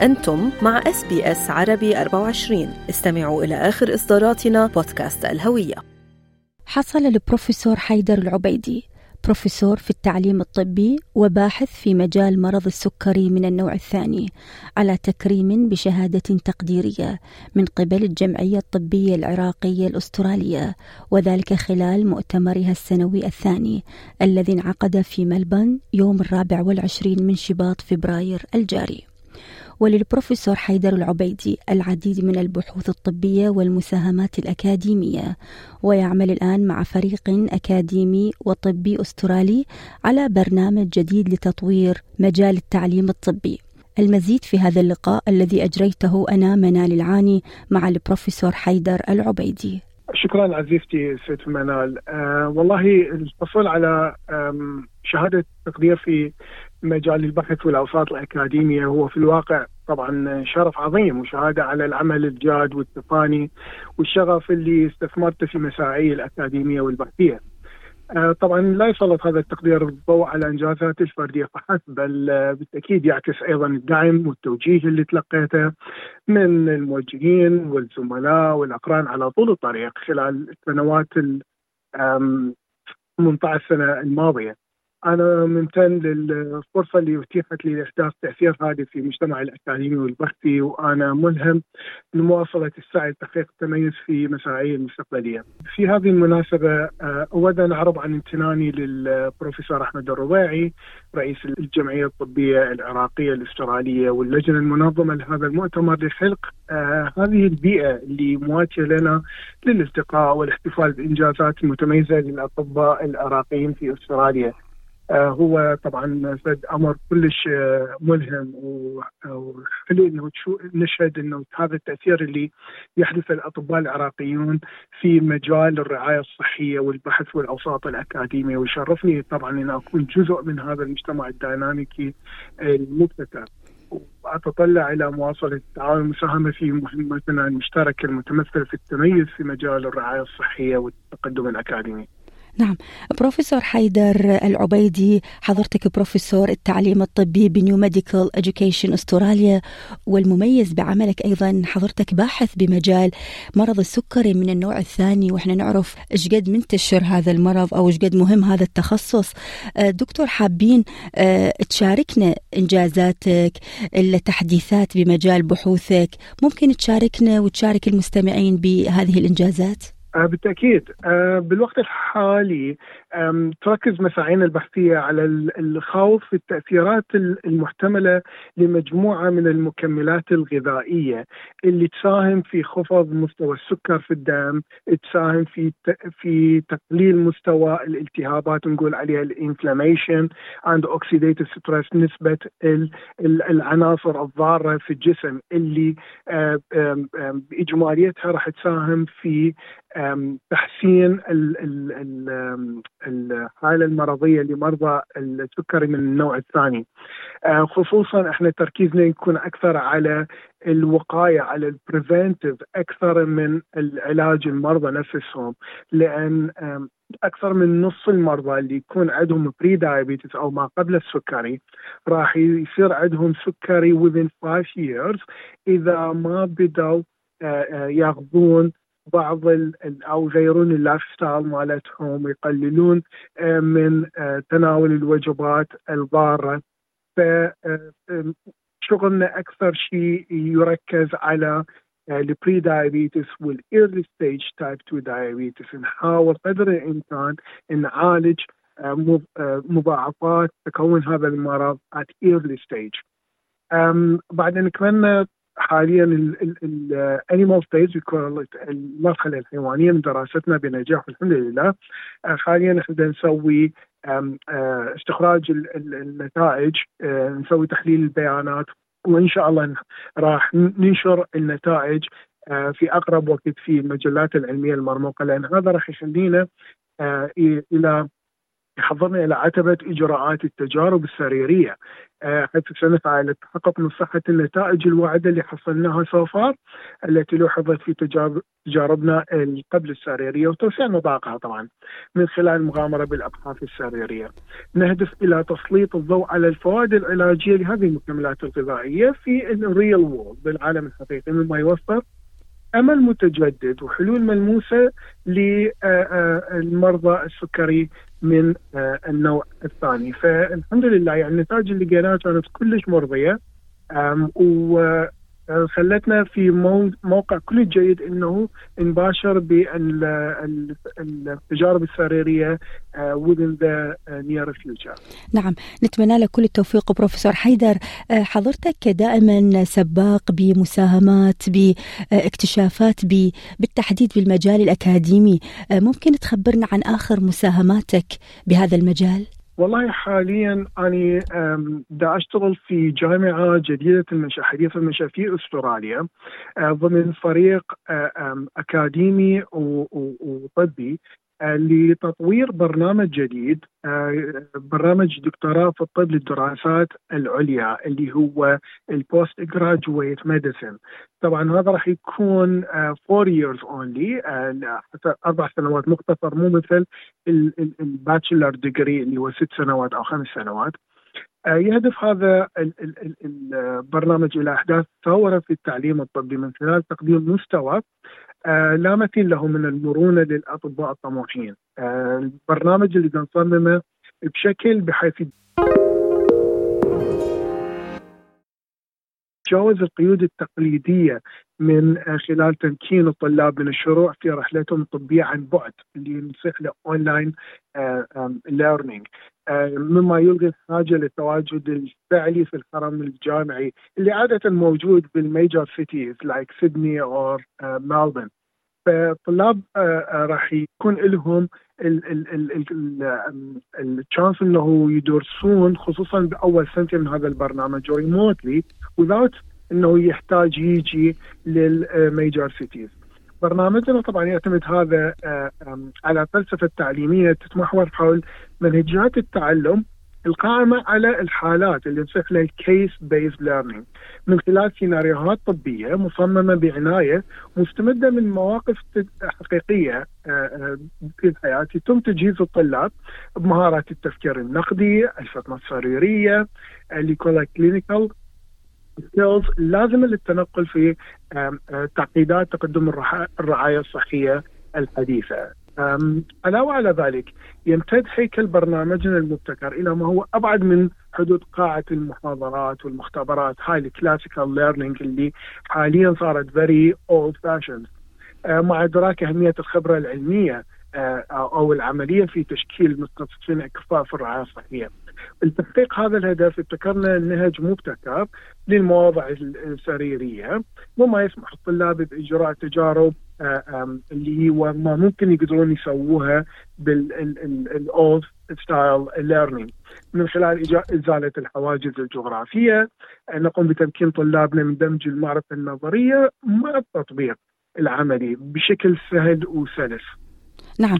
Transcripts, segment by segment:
أنتم مع SBS عربي 24 استمعوا إلى آخر إصداراتنا بودكاست الهوية. حصل البروفيسور حيدر العبيدي بروفيسور في التعليم الطبي وباحث في مجال مرض السكري من النوع الثاني على تكريم بشهادة تقديرية من قبل الجمعية الطبية العراقية الأسترالية وذلك خلال مؤتمرها السنوي الثاني الذي انعقد في ملبن يوم الرابع والعشرين من شباط فبراير الجاري. وللبروفيسور حيدر العبيدي العديد من البحوث الطبية والمساهمات الأكاديمية. ويعمل الآن مع فريق أكاديمي وطبي أسترالي على برنامج جديد لتطوير مجال التعليم الطبي. المزيد في هذا اللقاء الذي أجريته أنا منال العاني مع البروفيسور حيدر العبيدي. شكرا عزيزتي ست منال. أه والله الحصول على شهادة تقدير في مجال البحث والأوساط الأكاديمية هو في الواقع طبعا شرف عظيم وشهادة على العمل الجاد والتفاني والشغف اللي استثمرته في مساعي الأكاديمية والبحثية. آه، طبعا لا يسلط هذا التقدير الضوء على انجازاتي الفردية فحسب بل آه، بالتأكيد يعكس أيضا الدعم والتوجيه اللي تلقيته من الموجهين والزملاء والأقران على طول الطريق خلال السنوات ال 18 سنه الماضية. أنا ممتن للفرصة اللي أتيحت لي لإحداث تأثير هادف في المجتمع الاكاديمي والبحثي وأنا ملهم لمواصلة السعي لتحقيق التميز في مساعي المستقبلية. في هذه المناسبة آه، أود أن اعرب عن امتناني للبروفيسور أحمد الرباعي رئيس الجمعية الطبية العراقية الأسترالية واللجنة المنظمة لهذا المؤتمر لخلق آه، هذه البيئة اللي مواتية لنا للالتقاء والاحتفال بإنجازات متميزة للأطباء العراقيين في أستراليا. آه، هو طبعا فد أمر كلش آه، ملهم وحلو إنه نشهد إنه هذا التأثير اللي يحدث الأطباء العراقيون في مجال الرعاية الصحية والبحث والأوساط الأكاديمية ويشرفني طبعا إن أكون جزء من هذا المجتمع الديناميكي المبتكر. وأتطلع إلى مواصلة التعاون والمساهمة في مهمتنا المشتركة المتمثلة في التميز في مجال الرعاية الصحية والتقدم الأكاديمي. نعم. بروفيسور حيدر العبيدي حضرتك بروفيسور التعليم الطبي ب New Medical Education Australia والمميز بعملك أيضا حضرتك باحث بمجال مرض السكري من النوع الثاني وإحنا نعرف إشقد منتشر هذا المرض أو إشقد مهم هذا التخصص. آه، دكتور حابين آه، تشاركنا إنجازاتك التحديثات بمجال بحوثك. ممكن تشاركنا وتشارك المستمعين بهذه الإنجازات؟ بالتأكيد. آه، بالوقت الحالي تركز مساعينا البحثية على الخوض في التأثيرات المحتملة لمجموعة من المكملات الغذائية. اللي تساهم في خفض مستوى السكر في الدم، تساهم في في تقليل مستوى الالتهابات نقول عليها ال inflammation and oxidative stress نسبة العناصر الضارة في الجسم اللي آه، باجماليتها راح تساهم في تحسين الحاله المرضية لمرضى السكري من النوع الثاني. آه، خصوصا إحنا تركيزنا يكون أكثر على الوقاية على ال preventive أكثر من العلاج المرضى نفسهم. لأن أكثر من نص المرضى اللي يكون عندهم pre-diabetes أو ما قبل السكري راح يصير عندهم سكري within 5 years إذا ما بدأوا آه، آه، ياخذون بعض أو يغيرون ال lifestyle مالتهم ويقللون آه، من آه، تناول الوجبات الضارة فشغلنا آه، أكثر شيء يركز على ال pre-diabetes وال early stage type 2 diabetes نحاول قدر الإمكان نعالج مضاعفات تكون هذا المرض at early stage. بعدين كمان حاليا الانيمال ستيج المرحله الحيوانية من دراستنا بنجاح الحمد لله. آه، حاليا إحنا نسوي آه، استخراج النتائج آه، نسوي تحليل البيانات وإن شاء الله راح ننشر النتائج في أقرب وقت في المجلات العلمية المرموقة لأن هذا راح يخلينا إلى يحضرنا إلى عتبة إجراءات التجارب السريرية حيث سنسعى إلى التحقق من صحة النتائج الواعدة اللي حصلناها سوفار التي لوحظت في تجاربنا قبل السريرية وتوسيع نطاقها طبعا من خلال المغامرة بالأبحاث السريرية. نهدف إلى تسليط الضوء على الفوائد العلاجية لهذه المكملات الغذائية في الريل وورلد بالعالم الحقيقي مما يوفر أمل متجدد وحلول ملموسة للمرضى السكري من النوع الثاني. فالحمد لله يعني النتائج اللي لقيناها كانت كلش مرضية خلتنا في موقع كل جيد إنه نباشر بالتجارب السريرية within the near future. نعم نتمنى لك كل التوفيق بروفيسور حيدر حضرتك دائما سباق بمساهمات باكتشافات بالتحديد بالمجال الأكاديمي ممكن تخبرنا عن آخر مساهماتك بهذا المجال؟ والله حاليا أنا دا أشتغل في جامعة جديدة المنشأ حديثة المنشأ في أستراليا. ضمن فريق أكاديمي وطبي. لتطوير برنامج جديد برنامج دكتوراه في الطب للدراسات العليا اللي هو ال postgraduate medicine طبعا هذا راح يكون 4 years only أربع سنوات مختصر مو مثل ال bachelor degree اللي هو ست سنوات أو خمس سنوات. يهدف هذا البرنامج إلى إحداث ثورة في التعليم الطبي من خلال تقديم مستوى لا مثيل له من المرونة للأطباء الطموحين. البرنامج اللي نصممه بشكل بحيث تجاوز القيود التقليدية من خلال تمكين الطلاب من الشروع في رحلتهم الطبيه عن بعد اللي هو online learning مما يلغي الحاجة للتواجد الفعلي في الحرم الجامعي اللي عادة موجود بال major cities like سيدني أو ملبورن فالطلاب راح يكون لهم ال chance إنه يدرسون خصوصا بأول سنتين من هذا البرنامج remotely without إنه يحتاج يجي لل major cities. برنامجنا طبعا يعتمد هذا على فلسفة تعليمية تتمحور حول منهجيات التعلم القائمة على الحالات اللي نصيح لها case-based learning من خلال سيناريوهات طبية مصممة بعناية مستمدة من مواقف حقيقية في الحياة يتم تجهيز الطلاب بمهارات التفكير النقدي الفطنة السريرية اللي يكون clinical skills لازمة للتنقل في تعقيدات تقدم الرعاية الصحية الحديثة. علاوة على ذلك يمتد هيكل برنامجنا المبتكر إلى ما هو أبعد من حدود قاعة المحاضرات والمختبرات. هاي ال classical learning اللي حاليا صارت very old fashioned. مع إدراك أهمية الخبرة العلمية أو العملية في تشكيل متخصصين أكفاء في الرعاية الصحية. لتحقيق هذا الهدف ابتكرنا نهج مبتكر للمواضع السريرية وما يسمح الطلاب بإجراء تجارب اللي هو ما ممكن يقدرون يسووها بال old style learning من خلال إزالة الحواجز الجغرافية نقوم بتمكين طلابنا من دمج المعرفة النظرية مع التطبيق العملي بشكل سهل وسلس. نعم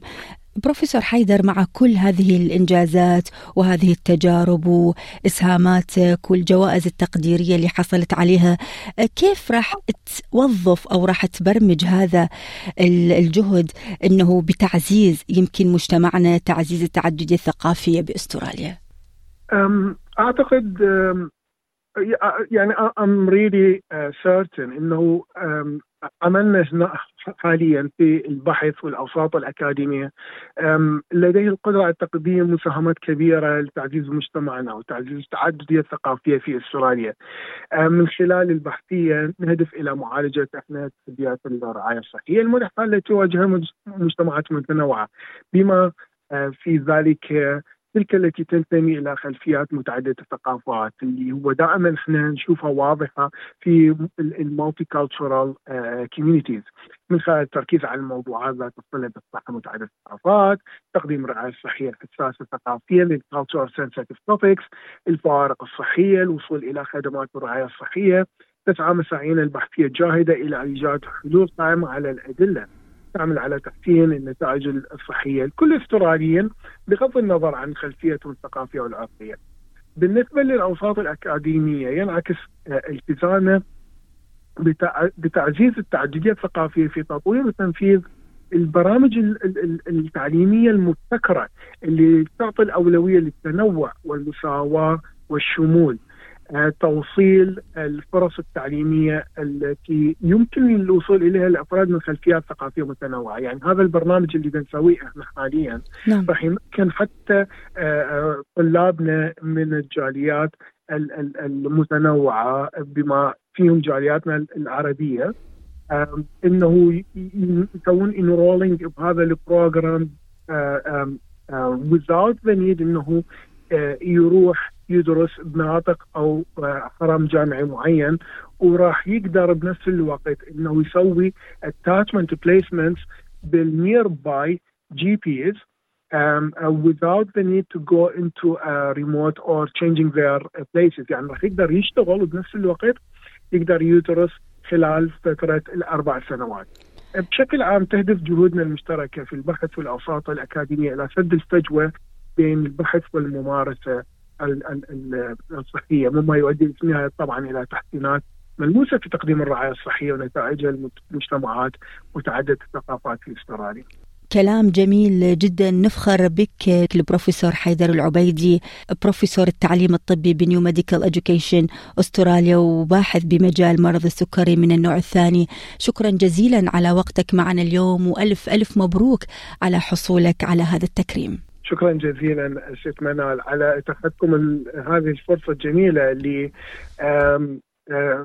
بروفيسور حيدر مع كل هذه الإنجازات وهذه التجارب وإسهاماتك والجوائز التقديرية اللي حصلت عليها كيف راح توظف أو راح تبرمج هذا الجهد أنه بتعزيز يمكن مجتمعنا تعزيز التعددية الثقافية بأستراليا؟ أعتقد يعني I'm really certain إنه عملنا هنا حاليا في البحث والأوساط الأكاديمية لديه القدرة على تقديم مساهمات كبيرة لتعزيز مجتمعنا وتعزيز التعددية الثقافية في أستراليا. من خلال البحثية نهدف إلى معالجة إحنا تحديات الرعاية الصحية الملحه التي تواجهها مجتمعات متنوعة بما في ذلك تلك التي تنتمي إلى خلفيات متعددة الثقافات اللي هو دائما إحنا نشوفها واضحة في ال multicultural communities من خلال التركيز على الموضوعات ذات الصله بالصحه متعدده الثقافات، تقديم الرعايه الصحيه الحساسة الثقافية لل cultural sensitive topics، الفوارق الصحية، الوصول إلى خدمات الرعاية الصحية، تسعى مساعينا البحثية الجاهدة إلى إيجاد حلول قائمة على الأدلة. تعمل على تحسين النتائج الصحية لكل استراليا بغض النظر عن خلفيتهم الثقافية والعرقية. بالنسبة للأوساط الأكاديمية ينعكس التزامه بتعزيز التعدديه الثقافية في تطوير وتنفيذ البرامج التعليمية المبتكرة اللي تعطي الأولوية للتنوع والمساواة والشمول آه، توصيل الفرص التعليمية التي يمكن الوصول إليها الافراد من خلفيات ثقافية متنوعة، يعني هذا البرنامج اللي بنسويه إحنا حاليا. نعم. راح يمكن حتى آه، آه، طلابنا من الجاليات المتنوعة بما فيهم جالياتنا العربية. إنه يسوون enrolling بهذا ال program without the need إنه يروح يدرس بمناطق أو حرم جامعي معين وراح يقدر بنفس الوقت إنه يسوي attachment placements بال nearby GPs um, uh, without the need to go into a remote or changing their places. يعني راح يقدر يشتغل وبنفس الوقت يقدر يدرس خلال فترة الأربع سنوات. بشكل عام تهدف جهودنا المشتركة في البحث والأوساط الأكاديمية إلى سد الفجوة بين البحث والممارسة. الصحية مما يؤدي في النهاية طبعا إلى تحسينات ملموسة في تقديم الرعاية الصحية ونتائجها للمجتمعات متعددة الثقافات في إستراليا. كلام جميل جدا. نفخر بك البروفيسور حيدر العبيدي بروفيسور التعليم الطبي ب New Medical Education Australia وباحث بمجال مرض السكري من النوع الثاني. شكرا جزيلا على وقتك معنا اليوم وألف ألف مبروك على حصولك على هذا التكريم. شكرا جزيلا ست منال على اتاحتكم هذه الفرصة الجميلة اللي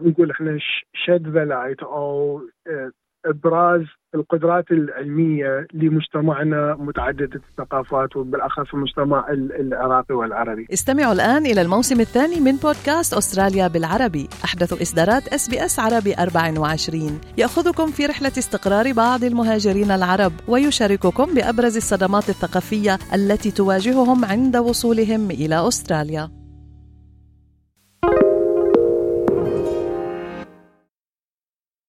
نقول إحنا shed the أو إبراز القدرات العلمية لمجتمعنا متعدد الثقافات وبالأخص المجتمع العراقي والعربي. استمعوا الآن إلى الموسم الثاني من بودكاست أستراليا بالعربي، أحدث إصدارات إس بي إس عربي 24 يأخذكم في رحلة استقرار بعض المهاجرين العرب ويشارككم بأبرز الصدمات الثقافية التي تواجههم عند وصولهم إلى أستراليا.